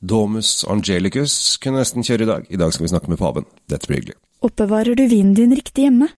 Domus Angelicus kunne nesten kjøre i dag. I dag skal vi snakke med paven. Dette blir hyggelig. Oppbevarer du vinen din riktig hjemme?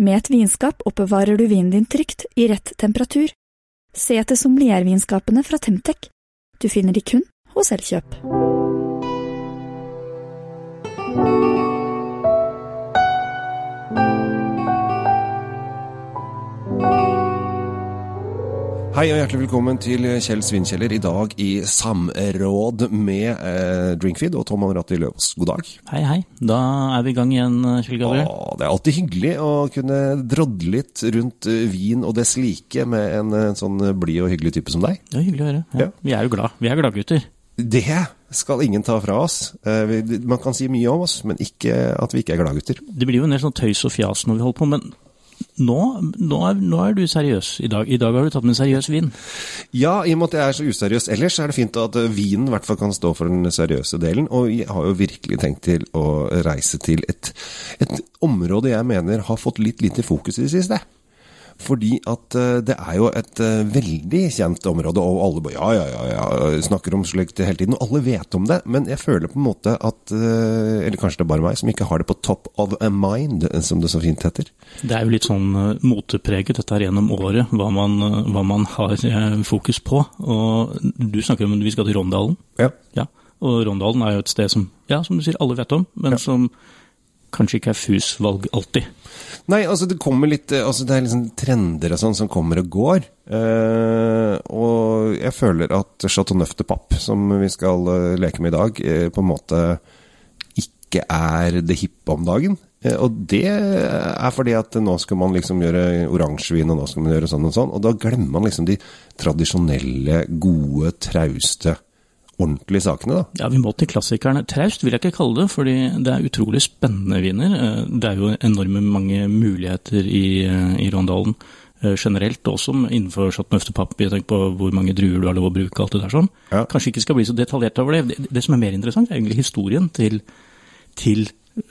Med et vinskap oppbevarer du vinen din trygt, i rett temperatur. Se etter sommeliervinskapene fra Temtec. Du finner de kun hos Elkjøp. Hei og hjertelig velkommen til Kjell Svinkjeller. I dag i samråd med eh, Drinkfeed og Tom Anratti Løvaas. God dag. Hei, hei. Da er vi i gang igjen, Kjell Gabriel. Åh, det er alltid hyggelig å kunne drodle litt rundt eh, vin og dess like med en, en sånn blid og hyggelig type som deg. Det er hyggelig å høre. Ja. Ja. Vi er jo glad. Vi er gladgutter. Det skal ingen ta fra oss. Eh, Man kan si mye om oss, men ikke at vi ikke er gladgutter. Det blir jo en del sånn tøys og fjas når vi holder på, men nå, nå, er, nå er du seriøs i dag. I dag har du tatt med en seriøs vin. Ja, i og med at jeg er så useriøs ellers, er det fint at eh, vinen i hvert fall kan stå for den seriøse delen. Og jeg har jo virkelig tenkt til å reise til et, et område jeg mener har fått litt lite fokus i det siste. Fordi at eh, det er jo et eh, veldig kjent område, og alle bare ja, ja, ja, ja, snakker om slikt hele tiden. Og alle vet om det, men jeg føler på en måte at eh, Eller kanskje det er bare meg som ikke har det på top of a mind, som det så fint heter. Det er jo litt sånn motepreget dette her gjennom året, hva man, hva man har fokus på. Og du snakker om at vi skal til Rondalen. Ja. Ja. Og Rondalen er jo et sted som, ja, som du sier, alle vet om, men som kanskje ikke er FUS-valg alltid. Nei, altså det kommer litt eh, altså Det er liksom trender og sånn som kommer og går. Eh, og jeg føler at Chateau Neuf de Papp, som vi skal eh, leke med i dag, eh, på en måte ikke er det hippe om dagen. Eh, og det er fordi at nå skal man liksom gjøre oransjevin, og nå skal man gjøre sånn og sånn. Og da glemmer man liksom de tradisjonelle, gode, trauste, ordentlige sakene, da. Ja, vi må til klassikerne. Traust vil jeg ikke kalle det, fordi det er utrolig spennende viner. Eh, Det er jo enorme mange muligheter i, eh, i Rondalen eh, generelt, også innenfor Chateauneuf de tenker på hvor mange druer du har lov å bruke, alt det der sånn. Ja. Kanskje ikke skal bli så detaljert over det. det. Det som er mer interessant, er egentlig historien til, til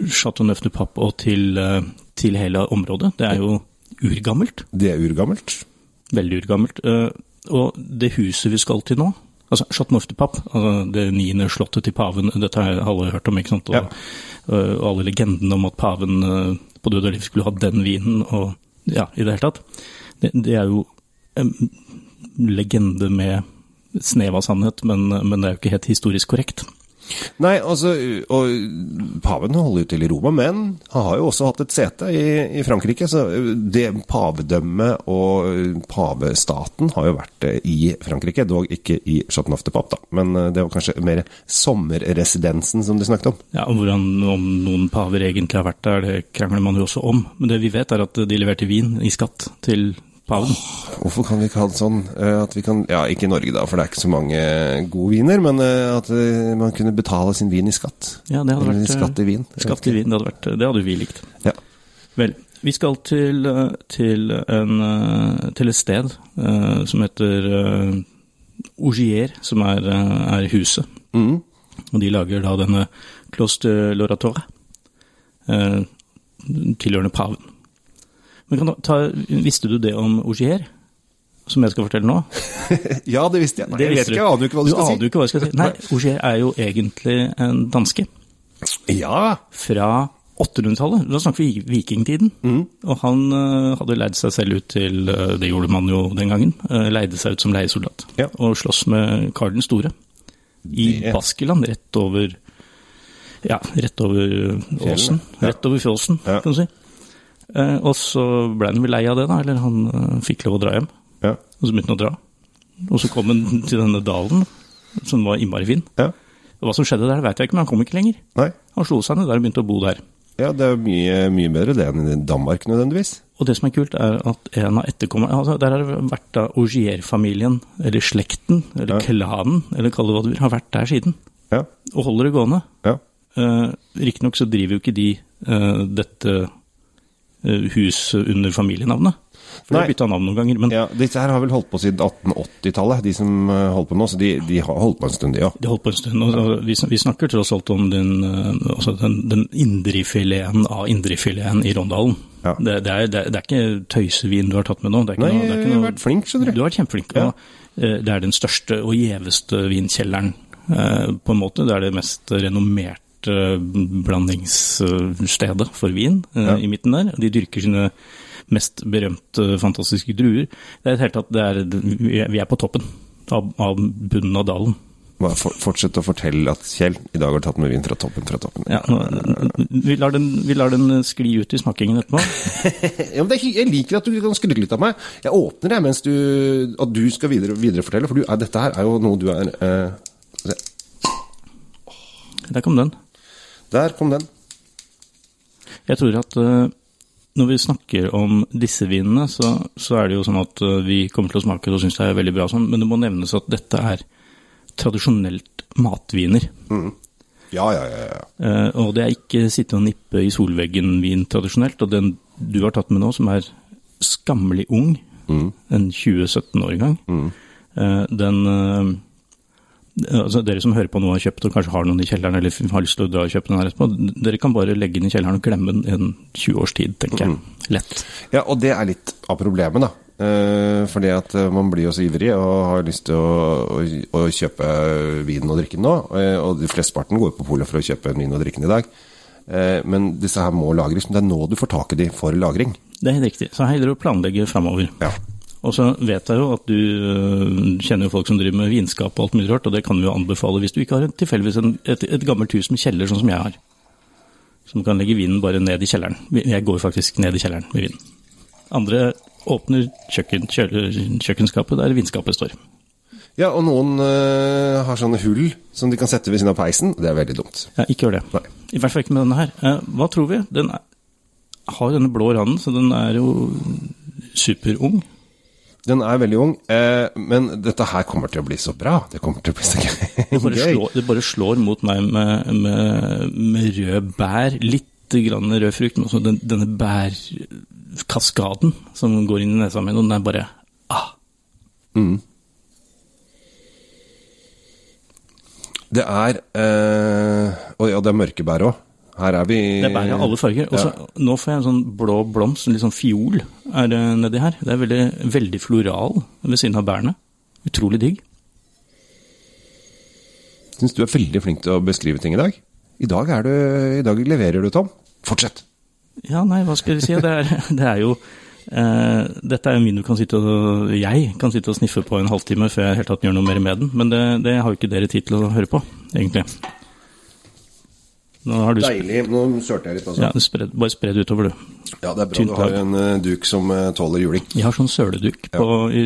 Chateauneuf de og til, til hele området. Det er jo urgammelt. Det er urgammelt. Veldig urgammelt. Og det huset vi skal til nå, altså de altså det niende slottet til paven, dette har alle hørt om, ikke sant? Og, Ja. eh, og alle legendene om at paven eh, på død og liv skulle ha den vinen, og ja, i det hele tatt. Det, det er jo en legende med snev av sannhet, men, men det er jo ikke helt historisk korrekt. Nei, altså, og paven holder jo til i Roma, men han har jo også hatt et sete i, i Frankrike. Så det pavedømmet og pavestaten har jo vært eh, i Frankrike, dog ikke i Chateauneuf da. Men eh, det var kanskje mer sommerresidensen som de snakket om. Ja, og hvordan, Om noen paver egentlig har vært der, det krangler man jo også om. Men det vi vet er at de leverte vin i skatt til paven. Hvorfor kan vi ikke ha det sånn eh, at vi kan Ja, ikke i Norge, da, for det er ikke så mange gode viner, men eh, at eh, man kunne betale sin vin i skatt. Ja, det hadde Eller vært, skatt i vin. Skatt i vin, det hadde, vært, det hadde vi likt. Ja. Vel, vi skal til, til, en, til et sted uh, som heter uh, Ogier, som er, er huset. Mm. Og de lager da denne Clos de l'Oratoire, eh, tilhørende paven. Men kan ta, visste du det om Ogier? som jeg skal fortelle nå? ja, det visste jeg. Nei, Det jeg vet ikke, jeg aner jo ikke hva du, Du skal jo ikke hva jeg skal si. Nei, Ogier er jo egentlig en danske. Ja. fra 800-tallet. Da snakker vi vikingtiden. Og han uh, hadde leid seg selv ut til uh, Det gjorde man jo den gangen. Uh, leide seg ut som leiesoldat. Ja. Og sloss med Karl den store. I Det- Baskeland, rett over Ja, rett over åsen. Ja. Rett over fjåsen, kan du si. Eh, og så ble han vel lei av det, da. Eller han eh, fikk lov å dra hjem. Ja. Og så begynte han å dra. Og så kom han til denne dalen, som var innmari fin. ja. Og Hva som skjedde der, vet jeg ikke, men han kom ikke lenger. Nei. Han slo seg ned der og begynte å bo der. Ja, det er mye, mye bedre det enn i Danmark nødvendigvis. Og det som er kult, er at en av etterkommerne altså Der har det vært da Augier-familien, eller slekten, eller Ja. klanen, eller kall det hva du vil, har vært der siden. Ja. Og holder det gående. Ja. Eh, Riktignok så driver jo ikke de eh, dette eh, huset under familienavnet. For de Nei. har bytta navn noen ganger. Men ja, Disse her har vel holdt på siden 1880-tallet, de som eh, holder på nå. Så de, de har holdt på en stund, de òg. de har holdt på en stund. Og vi, vi snakker tross alt om den, eh, altså den, den indrefileten av indrefileten i Rondalen. Ja. Det, det, er, det, det er ikke tøysevin du har tatt med nå. Nei, noe, det er jeg har vært flink, skjønner Du du. har vært kjempeflink. Ja. Det er den største og gjeveste vinkjelleren på en måte. Det er det mest renommerte blandingsstedet for vin eh, Ja. i midten der. De dyrker sine mest berømte, fantastiske druer. Det er helt tatt, det er, vi er- på toppen av, av bunnen av dalen. Bare for, fortsett å fortelle at Kjell i dag har tatt med vin fra toppen, fra toppen. Ja, nå- vi, lar den, vi lar den skli ut i smakingen etterpå. Ja, men det er, jeg liker at du kan skryte litt av meg. Jeg åpner det mens du, at du skal videre, viderefortelle, for du dette her er jo noe du er eh. Der kom den. Der kom den. Jeg tror at eh, når vi snakker om disse vinene, så, så er det jo sånn at eh, vi kommer til å smake det og synes det er veldig bra, sånn, men det må nevnes at dette er tradisjonelt matviner. Ja, ja, ja. ja. Eh, og det er ikke sitte og nippe i solveggen-vin tradisjonelt. Og den du har tatt med nå, som er skammelig ung, en 2017-årgang, eh, den Altså Dere som hører på nå og har kjøpt og kanskje har noen i kjelleren eller har lyst til å dra og kjøpe den her etterpå, dere kan bare legge den i kjelleren og glemme den i en 20 års tid, tenker jeg. Lett. Ja, og det er litt av problemet, da. Eh, fordi at eh, man blir jo så ivrig og har lyst til å, å, å kjøpe vin og drikke den nå. eh, Og de flesteparten går på polet for å kjøpe en vin og drikke den i dag. Men disse her må lagres. Men det er nå du får tak i de for lagring. Det er helt riktig. Så det å planlegge framover. Ja. Og så vet jeg jo at du øh, kjenner jo folk som driver med vinskap og alt mulig rart, og det kan vi jo anbefale hvis du ikke har tilfeldigvis et, et gammelt hus med kjeller, sånn som jeg har. Som kan legge vinen bare ned i kjelleren. Jeg går faktisk ned i kjelleren med vinen. Andre åpner kjøkken, kjøkkenskapet der vinskapet står. Ja, og noen uh, har sånne hull som de kan sette ved siden av peisen. Det er veldig dumt. Ja, ikke gjør det. Nei. I hvert fall ikke med denne her. Uh, Hva tror vi? Den er, har denne blå randen, så den er jo superung. Den er veldig ung, eh, men dette her kommer til å bli så bra. Det kommer til å bli så gøy. Det bare, slår, det bare slår mot meg med, med, med rød bær, litt grann rød frukt, men også den, denne bærkaskaden som går inn i nesa mi, og den er bare ah, Det er eh, Og ja, det er mørke bær òg. Her er vi Det er bær i alle farger. Og så Nå får jeg en sånn blå blomst, en litt sånn fiol er det nedi her. Det er veldig, veldig floral ved siden av bærene. Utrolig digg. Syns du er veldig flink til å beskrive ting i dag. I dag, er du, i dag leverer du, Tom. Fortsett. Ja, nei, hva skal jeg si? Det er, det er jo eh, Dette er en vin du kan sitte og Jeg kan sitte og sniffe på en halvtime før jeg helt tatt gjør noe mer med den. Men det, det har jo ikke dere tid til å høre på, egentlig. Nå har du sp- Deilig. Nå sørte jeg litt, altså. ja, spred, Bare spre det utover, du. Ja, det er bra Tynt du har en uh, duk som uh, tåler juling. Jeg har sånn søleduk på, i,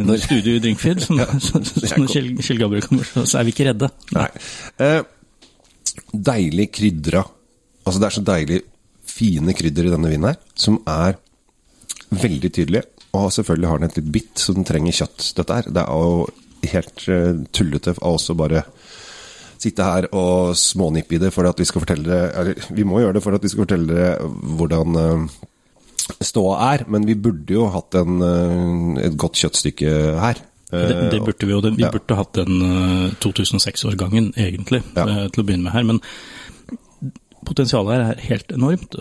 i studio i Drinkfeed, så, så, så når Kjell, Kjell Gabriel kommer, så, så er vi ikke redde. Nei. Eh, deilig krydra. Altså, det er så deilig fine krydder i denne vinen her, som er veldig tydelige. Og selvfølgelig har den et litt bitt, så den trenger kjøtt, dette her. Det er jo helt uh, tullete av oss å bare sitte her og smånippe i det for at vi skal fortelle dere vi må gjøre det for at vi skal fortelle dere hvordan eh, ståa er, men vi burde jo hatt en, eh, et godt kjøttstykke her. Det, det burde vi jo. Vi vi ja. burde hatt den eh, 2006-årgangen, egentlig, Ja. eh, til å begynne med her. Men potensialet her er helt enormt.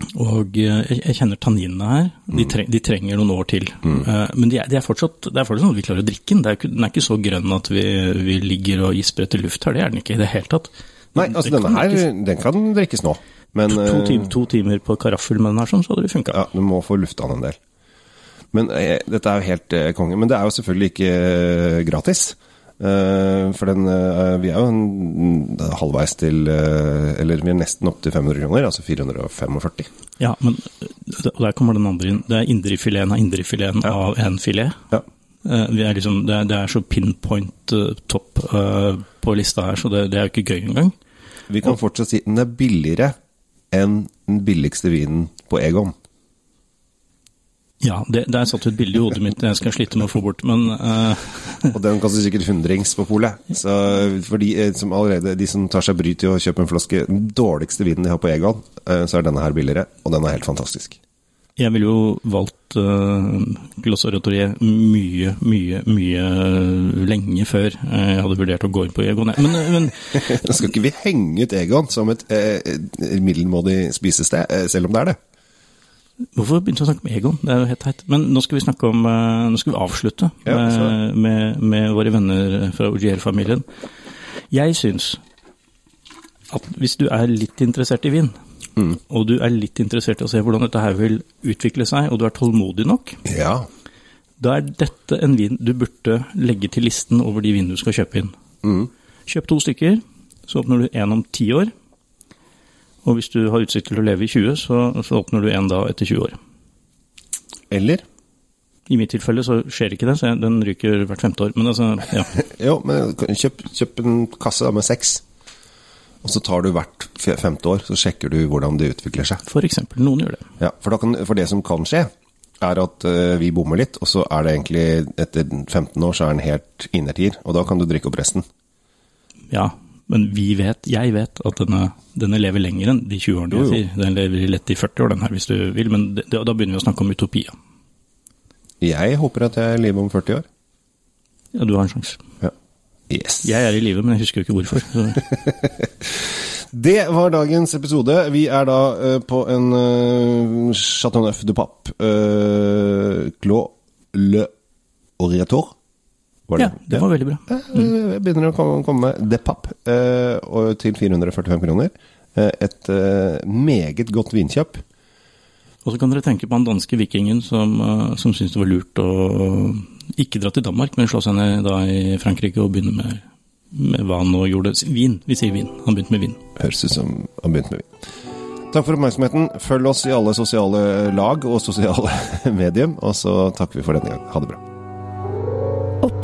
Eh, Og eh, jeg, kjenner tanninene her. De, tre, de trenger noen år til. Mm. Men de er, de er fortsatt, det er fortsatt sånn at vi klarer å drikke den. Er ikke, den er ikke så grønn at vi, vi ligger og gisper etter luft her. Det er den ikke i det hele tatt. Nei, altså denne her, den kan drikkes nå. Men to, to, timer, to timer på karaffel med den her, sånn, så hadde det funka. Ja, du må få lufta den en del. Men eh, dette er jo helt eh, konge. Men det er jo selvfølgelig ikke eh, gratis. Eh, for den eh, Vi er jo en, halvveis til eh, Eller vi er nesten opp til 500 kroner, altså 445. Ja, men og der kommer den andre inn. Det er indrefileten av indrefileten av en filet. Ja. Vi er liksom, det, er, det er så pinpoint topp på lista her, så det, det er jo ikke gøy engang. Vi kan fortsatt si den er billigere enn den billigste vinen på Egon. Ja, det, der satt et bilde i hodet mitt jeg skal slite med å få bort, men uh... Og den koster sikkert hundrings på polet. Så for de eh, som allerede De som tar seg bryt til å kjøpe en flaske den dårligste vinen de har på Egon, eh, så er denne her billigere, og den er helt fantastisk. jeg ville jo valgt uh, Gloss Oratorier mye, mye, mye lenge før jeg hadde vurdert å gå inn på Egon. Men, men Nå skal ikke vi henge ut Egon som et uh, middelmådig spisested, selv om det er det. Hvorfor begynte vi å snakke om Egon? Det er jo helt teit. Men nå skal vi snakke om eh, Nå skal vi avslutte Ja, med, med, med våre venner fra Ogier-familien. Jeg syns at hvis du er litt interessert i vin, Mm. og du er litt interessert i å se hvordan dette her vil utvikle seg, og du er tålmodig nok, Ja. da er dette en vin du burde legge til listen over de vinene du skal kjøpe inn. Mm. Kjøp to stykker, så åpner du en om ti år. Og hvis du har utsikt til å leve i 20, så, så åpner du en da etter 20 år. Eller? I mitt tilfelle så skjer ikke det, så jeg, den ryker hvert femte år. Men altså, ja. Jo, men kjøp, kjøp en kasse da med seks. Og så tar du hvert femte år, så sjekker du hvordan det utvikler seg. For eksempel. Noen gjør det. Ja, for, kan, for det som kan skje, er at eh, vi bommer litt, og så er det egentlig etter 15 år så er den helt innertier, og da kan du drikke opp resten. Ja, men vi vet, jeg vet at denne, denne lever lenger enn de 20 årene jeg sier. Den lever lett i 40 år, den her, hvis du vil. Men det, da begynner vi å snakke om utopia. Jeg håper at jeg lever om 40 år. Ja, du har en sjanse. Ja. Yes. Jeg er i live, men jeg husker jo ikke hvorfor. Det var dagens episode. Vi er da uh, på en uh, Chateau Neuf de Pape. Uh, Clos Le Oriator. Var Ja, det var veldig bra. Mm. Jeg begynner å komme, med De Pape eh, til 445 kroner. Eh, et eh, meget godt vinkjøp. Og så kan dere tenke på han danske vikingen som, uh, som syntes det var lurt å ikke dra til Danmark, men slå seg ned da i Frankrike og begynne med, med hva han nå gjorde. Vin. Vi sier vin. Han begynte med vin. Høres ut som han begynte med vin. Takk for oppmerksomheten. Følg oss i alle sosiale lag og sosiale medium, og så takker vi for denne gang. Ha det bra.